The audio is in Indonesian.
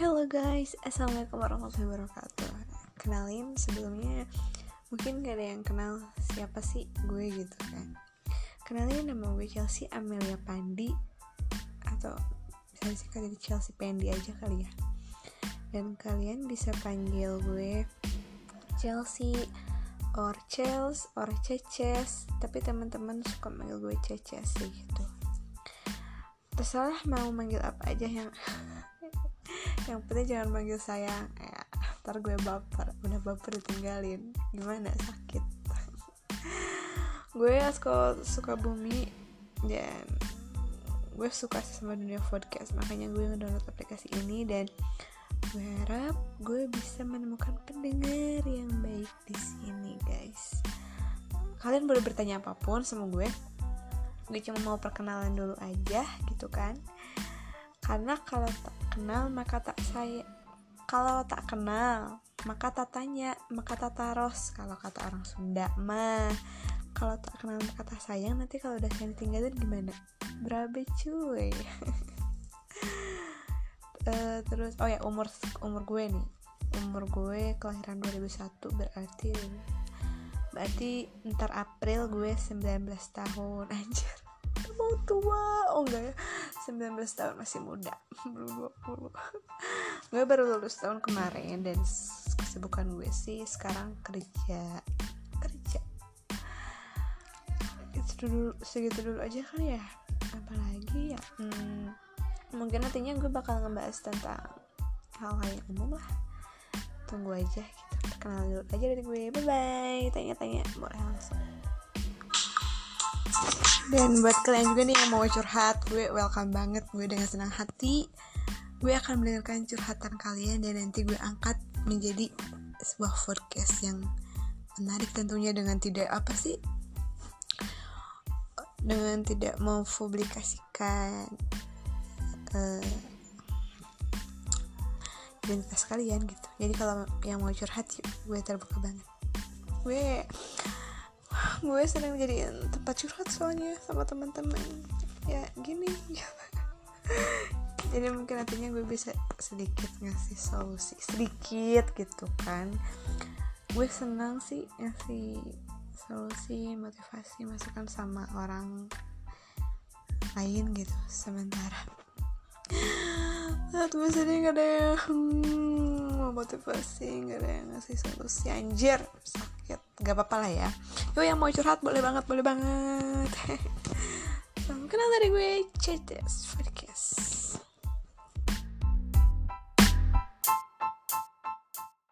Halo guys, Assalamualaikum warahmatullahi wabarakatuh. Kenalin sebelumnya Mungkin gak ada yang kenal siapa sih gue gitu kan. Kenalin nama gue Chelsea Amelia Pandi Atau bisa disingkat jadi Chelsea Pandi aja kali ya. Dan kalian bisa panggil gue Chelsea or Chels or Ceces Tapi teman-teman suka manggil gue Ceces sih gitu. Terserah mau manggil apa aja yang yang penting jangan manggil sayang. Ya ntar gue baper. Udah baper ditinggalin. Gimana? Sakit. Gue asko suka bumi dan gue suka sama dunia podcast. Makanya gue ngedownload aplikasi ini dan gue harap gue bisa menemukan pendengar yang baik di sini guys. Kalian boleh bertanya apa pun sama gue. Gue cuma mau perkenalan dulu aja gitu kan? Karena kalau kenal maka tak saya kalau tak kenal maka tak tanya maka tak taros. Kalau kata orang Sunda mah kalau tak kenal maka tak sayang nanti kalau udah sayang tinggalin gimana? Berabe cuy. Uh, terus oh ya umur umur gue nih. Umur gue kelahiran 2001 berarti berarti ntar April gue 19 tahun anjir mau tua. Oh enggak ya. 19 tahun masih muda. Belum 20 gue baru lulus tahun kemarin dan kesibukan gue sih sekarang kerja. Kerja. Itu dulu segitu dulu aja kali ya. Apalagi ya hmm, mungkin nantinya gue bakal ngebahas tentang hal-hal yang umum lah. Tunggu aja gitu. Kenal dulu aja dari gue. Bye bye tanya-tanya. Boleh langsung dan buat kalian juga nih yang mau curhat gue welcome banget gue dengan senang hati. Gue akan mendengarkan curhatan kalian dan nanti gue angkat menjadi sebuah podcast yang menarik tentunya dengan tidak apa sih? Dengan tidak mempublikasikan uh, identitas kalian gitu. Jadi kalau yang mau curhat gue terbuka banget. Gue gue sering jadi tempat curhat soalnya sama teman-teman ya gini. Jadi mungkin nantinya gue bisa sedikit ngasih solusi sedikit gitu kan. Gue senang sih ngasih solusi motivasi masukan sama orang lain gitu sementara. Saat gue ada yang motivasi gak ada yang ngasih solusi. Anjir sakit. Gak apa-apa lah ya. Yuk yang mau curhat boleh banget boleh banget. Kenal dari gue Podcast